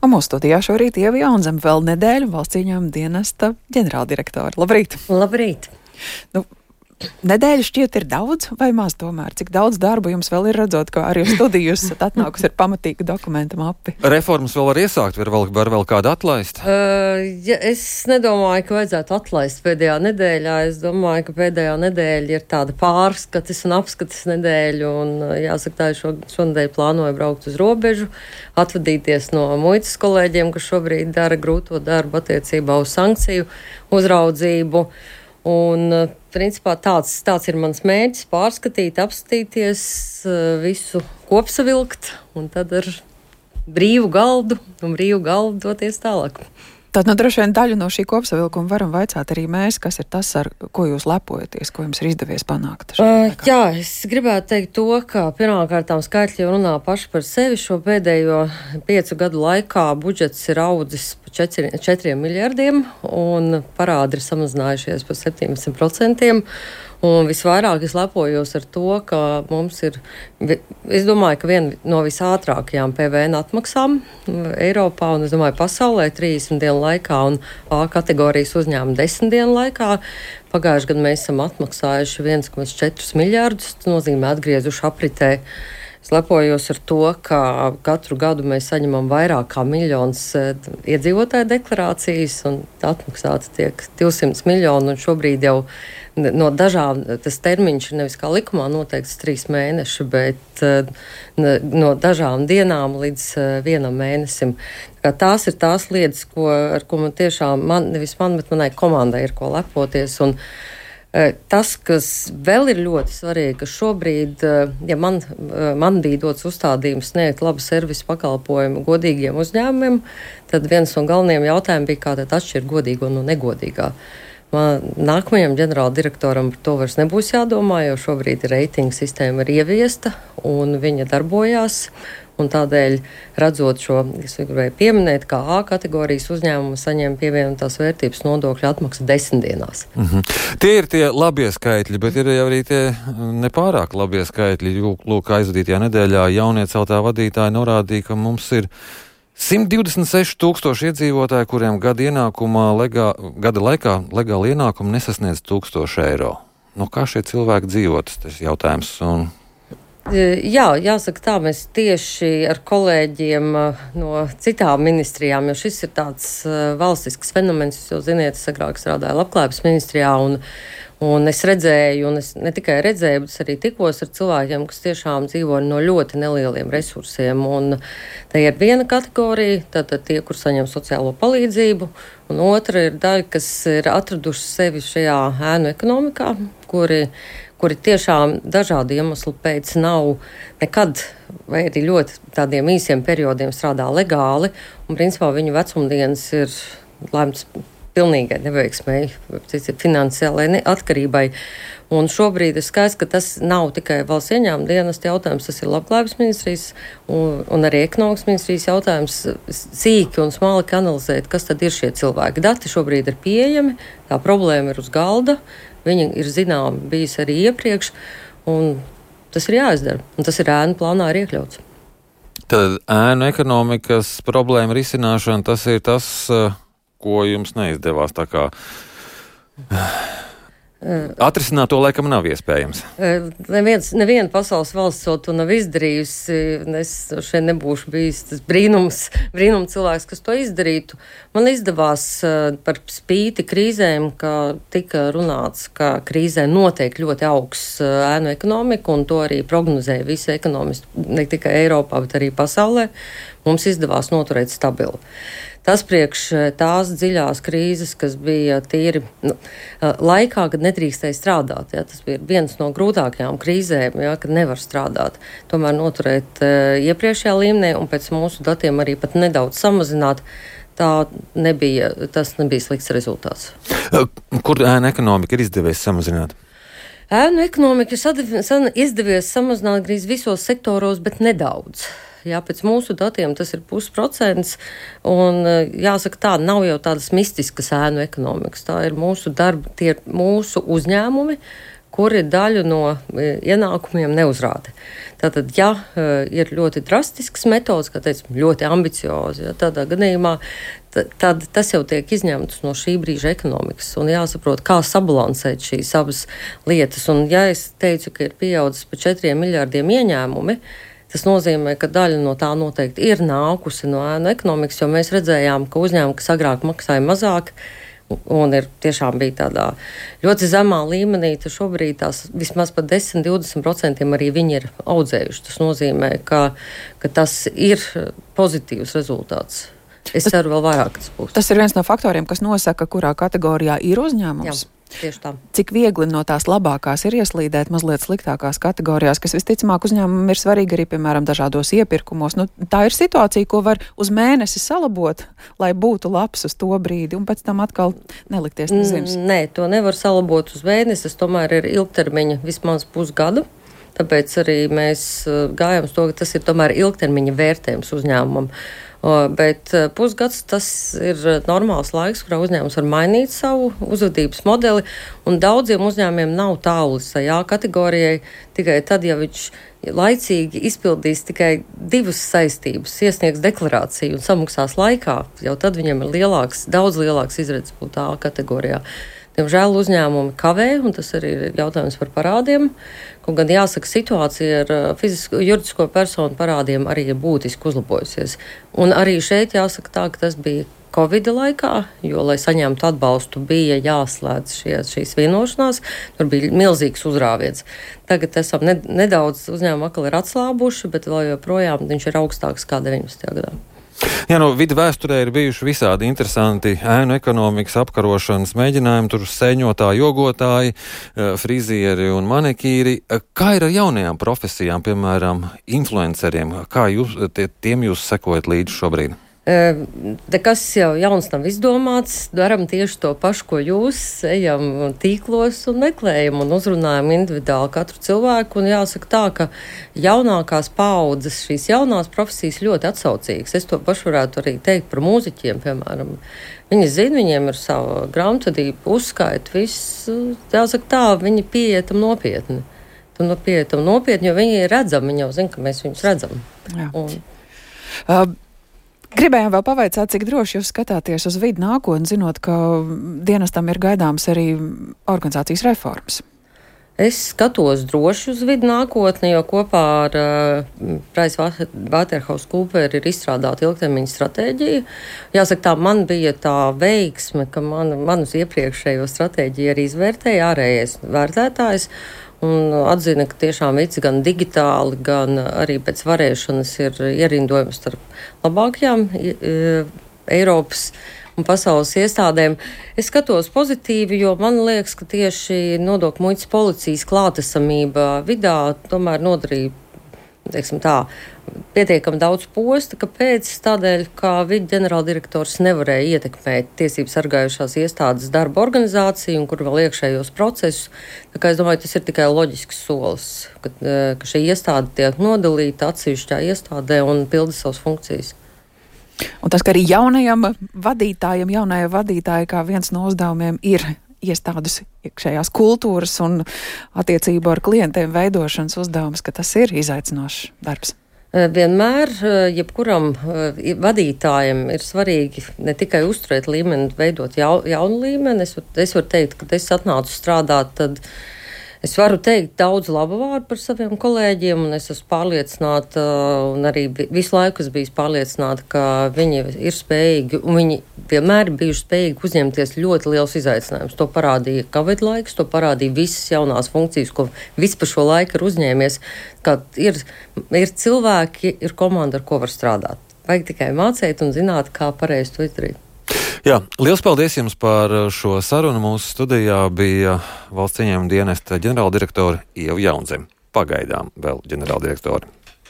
Un mūsu studijā šorīt Ieva Jaunzem vēl nedēļu valsts ieņēmuma dienesta ģenerāldirektora. Labrīt! Labrīt! Nu, Nedēļa šķiet ir daudz vai maz tomēr? Cik daudz darba jums vēl ir redzot, ka arī studiju jūs esat atnākusi ar pamatīgu dokumentu mapi? Reformas vēl var iesākt, var vēl, var vēl kādu atlaist? Uh, ja, es nedomāju, ka vajadzētu atlaist pēdējā nedēļā. Es domāju, ka pēdējā nedēļa ir tāda pārskatis un apskatis nedēļa. Un, jāsaka, tā šo, šonadēļ plānoju braukt uz robežu, atvadīties no muitas kolēģiem, kas šobrīd dara grūto darbu attiecībā uz sankciju uzraudzību. Un, principā, tāds, tāds ir mans mērķis - pārskatīt, apskatīties, visu kopsavilkt un tad ar brīvu galdu un brīvu galdu doties tālāk. Tad, nu, droši vien daļu no šī kopsavilkuma varam vaicāt arī mēs, kas ir tas, ar ko jūs lepojaties, ko jums ir izdevies panākt. Uh, jā, es gribētu teikt to, ka pirmkārt skaitļi runā paši par sevi. Šo pēdējo piecu gadu laikā budžets ir audzis par 4, 4 miljardiem un parādi ir samazinājušies par 17%. Un visvairāk es lepojos ar to, ka mums ir, es domāju, ka viena no visātrākajām PVN atmaksām Eiropā un, es domāju, pasaulē 30 dienu laikā un A kategorijas uzņēmuma 10 dienu laikā. Pagājušajā gadā mēs esam atmaksājuši 1,4 miljārdus, tas nozīmē atgriezuši apritē Es lepojos ar to, ka katru gadu mēs saņemam vairāk kā miljonus eh, iedzīvotāju deklarācijas, un atmaksāts tiek 200 miljoni. Šobrīd jau no dažām tas termiņš ir nevis kā likumā noteikts trīs mēneši, bet eh, no dažām dienām līdz eh, vienam mēnesim. Tās ir tās lietas, ko, ar ko man tiešām, man, nevis man, bet manai komandai ir ko lepoties. Un, Eh, tas, kas vēl ir ļoti svarīgi, ka šobrīd, eh, ja man, eh, man bija dots uzstādījums sniegt labu servisu pakalpojumu godīgiem uzņēmumiem, tad viens no galvenajiem jautājumiem bija, kā atšķirt godīgo no negodīgā. Man, nākamajam ģenerāldirektoram par to vairs nebūs jādomā, jo šobrīd reitinga sistēma ir ieviesta un viņa darbojās. Un tādēļ, redzot šo, es gribēju pieminēt, kā A kategorijas uzņēmumu saņem pievienotās vērtības nodokļu atmaksu desmit dienās. Mm -hmm. Tie ir tie labie skaitļi, bet ir arī tie nepārāk labie skaitļi. Lūk, aizvadītajā nedēļā jaunieceltā vadītāja norādīja, ka mums ir 126 tūkstoši iedzīvotāji, kuriem gada, legā, gada laikā legāli ienākumi nesasniedz 1000 eiro. Nu, kā šie cilvēki dzīvot, tas ir jautājums. Un Jā, jāsaka tā, mēs tieši ar kolēģiem no citām ministrijām, jo šis ir tāds valstisks fenomens, jūs jau ziniet, es agrāk strādāju labklājības ministrijā, un, un es redzēju, un es ne tikai redzēju, bet arī tikos ar cilvēkiem, kas tiešām dzīvo no ļoti nelieliem resursiem, un tā ir viena kategorija, tātad tie, kur saņem sociālo palīdzību, un otra ir daļa, kas ir atraduši sevi šajā ēnu ekonomikā, kuri kuri tiešām dažādu iemeslu pēc nav nekad vai arī ļoti tādiem īsiem periodiem strādā legāli, un principā viņu vecumdienas ir lemts pilnīgai neveiksmēji, finansiālai neatkarībai. Un šobrīd ir skaidrs, ka tas nav tikai valsts ieņēmuma dienas jautājums, tas ir labklājības ministrijas un, un arī ekonomikas ministrijas jautājums. Sīki un smalki analizēt, kas tad ir šie cilvēki. Dati šobrīd ir pieejami, tā problēma ir uz galda. Viņa ir zināma bijusi arī iepriekš, un tas ir jāizdara. Un tas ir ēnu plānā arī iekļauts. Tad ēnu ekonomikas problēma risināšana tas ir tas, eh, ko jums neizdevās. Atrisināt to laikam nav iespējams. Neviens, neviena pasaules valsts to nav izdarījusi. Es šeit nebūšu bijis tas brīnums, brīnum cilvēks, kas to izdarītu. Man izdevās par spīti krīzēm, ka tika runāts, ka krīzē notiek ļoti augsts ēnu ekonomika, un to arī prognozēja visi ekonomisti, ne tikai Eiropā, bet arī pasaulē. Mums izdevās noturēt stabilu. Tas priekš eh, tās dziļās krīzes, kas bija tīri nu, eh, laikā, kad nedrīkstēja strādāt. Ja, tas bija viens no grūtākajām krīzēm, ja, kad nevar strādāt. Tomēr noturēt uh, iepriekšējā līmenī un pēc mūsu datiem arī pat nedaudz samazināt. Tā nebija, tas nebija slikts rezultāts. Kur ēna ekonomika ir izdevies samazināt? Ēnu ekonomika ir izdevies samazināt gandrīz visos sektoros, bet nedaudz. Jā, pēc mūsu datiem tas ir pusprocents. Un, eh, jāsaka, tā nav jau tādas mistiskas ēnu ekonomikas. Tā ir mūsu darba, tie ir mūsu uzņēmumi, kuri daļu no ienākumiem neuzrāda. Tātad, ja ir ļoti drastisks metods, kā teicam, ļoti ambiciozi, ja, tādā gadījumā tad tas jau tiek izņemts no šī brīža ekonomikas. Un jāsaprot, kā sabalansēt šīs abas lietas. Un, ja es teicu, ka ir pieaudzis par 4 miljārdiem ieņēmumi, Tas nozīmē, ka daļa no tā noteikti ir nākusi no ēnu ekonomikas, jo mēs redzējām, ka uzņēmumi, kas agrāk maksāja mazāk, un ir tiešām bija tādā ļoti zemā līmenī, tad šobrīd tās vismaz par 10-20% arī viņi ir audzējuši. Tas nozīmē, ka, ka tas ir pozitīvs rezultāts. Es ceru, vēl vairāk tas būs. Tas ir viens no faktoriem, kas nosaka, kurā kategorijā ir uzņēmums. Jā. Tieši tā. Cik viegli no tās labākās ir ieslīdēt mazliet sliktākās kategorijās, kas visticamāk uzņēmumam ir svarīgi arī, piemēram, dažādos iepirkumos. Nu, tā ir situācija, ko var uz mēnesi salabot, lai būtu labs uz to brīdi, un pēc tam atkal nelikties nezims. Nē, to nevar salabot uz mēnesi, tas tomēr ir ilgtermiņa vismaz pusgadu. Tāpēc arī mēs uh, gājām uz to, ka tas ir tomēr ilgtermiņa vērtējums uzņēmumam. Bet eh, pusgads tas ir normāls laiks, kurā uzņēmums var mainīt savu uzvedības modeli. Daudziem uzņēmumiem nav tālu A kategorijai tikai tad, ja viņš laicīgi izpildīs tikai divas saistības, iesniegs deklarāciju un samaksās laikā, jau tad viņam ir lielāks, daudz lielāks izredzes būt A kategorijā. Diemžēl uzņēmumi kavē, un tas arī ir jautājums par parādiem. Kaut gan jāsaka, situācija ar uh, fizisko, juridisko personu parādiem arī ir būtiski uzlabojusies. Un arī šeit jāsaka tā, ka tas bija Covid laikā, jo, lai saņemtu atbalstu, bija jāslēdz šie, šīs vienošanās. Tur bija milzīgs uzrāviens. Tagad esam ne, nedaudz uzņēmumi atkal ir atslābuši, bet vēl joprojām viņš ir augstāks kā 19. gadā. Jā, no vidu vēsturē ir bijuši visādi interesanti ēnu ekonomikas apkarošanas mēģinājumi, tur sēņotāji, jogotāji, eh, frizieri un manikīri. Kā ir ar jaunajām profesijām, piemēram, influenceriem? Kā jūs, tie, tiem jūs sekojat līdzi šobrīd? Nekas jau jauns nav izdomāts. Darām tieši to pašu, ko jūs. Ejam tīklos un meklējam un uzrunājam individuāli katru cilvēku. Un jāsaka tā, ka jaunākās paudzes, šīs jaunās profesijas ļoti atsaucīgas. Es to pašu varētu arī teikt par mūziķiem, piemēram. Viņi zina, viņiem ir sava grāmatvedība, uzskaita, viss. Jāsaka tā, viņi pieietam nopietni. Tam nopietni, jo viņi ir redzami, viņi jau zina, ka mēs viņus redzam. Jā. Un, uh, Gribējām vēl pavaicāt, cik droši jūs skatāties uz vidu nākotni, zinot, ka dienestam ir gaidāms arī organizācijas reformas. Es skatos droši uz vidu nākotni, jo kopā ar uh, Price Waterhouse Cooper ir izstrādāta ilgtermiņa stratēģija. Jāsaka, tā man bija tā veiksme, ka man, manus iepriekšējo stratēģiju arī izvērtēja ārējais vērtētājs un atzina, ka tiešām vici gan digitāli, gan arī pēc varēšanas ir ierindojums starp labākajām Eiropas un pasaules iestādēm. Es skatos pozitīvi, jo man liekas, ka tieši nodokļu muitas policijas klātesamība vidā tomēr nodarīja tā, pietiekami daudz posta, kāpēc? Tādēļ, ka viņa ģenerāldirektors nevarēja ietekmēt tiesību sargājušās iestādes darba organizāciju un kur vēl iekšējos procesus. Es domāju, tas ir tikai loģisks solis, ka, eh, ka šī iestāde tiek nodalīta atsevišķā iestādē un pilda savas funkcijas. Un tas, ka arī jaunajam vadītājam, jaunajai vadītājai, kā viens no uzdevumiem ir iestādes iekšējās kultūras un attiecību ar klientiem veidošanas uzdevums, ka tas ir izaicinošs darbs. Eh, vienmēr, eh, jebkuram eh, vadītājam ir svarīgi ne tikai uzturēt līmeni, veidot jau, jaunu līmeni. Es, es varu teikt, ka es atnācu strādāt, tad uh, Es varu teikt daudz labu vārdu par saviem kolēģiem, un es esmu pārliecināta, un arī visu laiku esmu bijis pārliecināta, ka viņi ir spējīgi, un viņi vienmēr ir bijuši spējīgi uzņemties ļoti liels izaicinājums. To parādīja Covid laiks, to parādīja visas jaunās funkcijas, ko viss pa šo laiku ir uzņēmies. Ir, ir cilvēki, ir komanda, ar ko var strādāt. Vajag tikai mācīt un zināt, kā pareizi to izdarīt. Jā, liels paldies jums par šo sarunu. Mūsu studijā bija valsts ieņēmuma dienesta ģenerāldirektora Ieva Jaunzem. Pagaidām vēl ģenerāldirektori.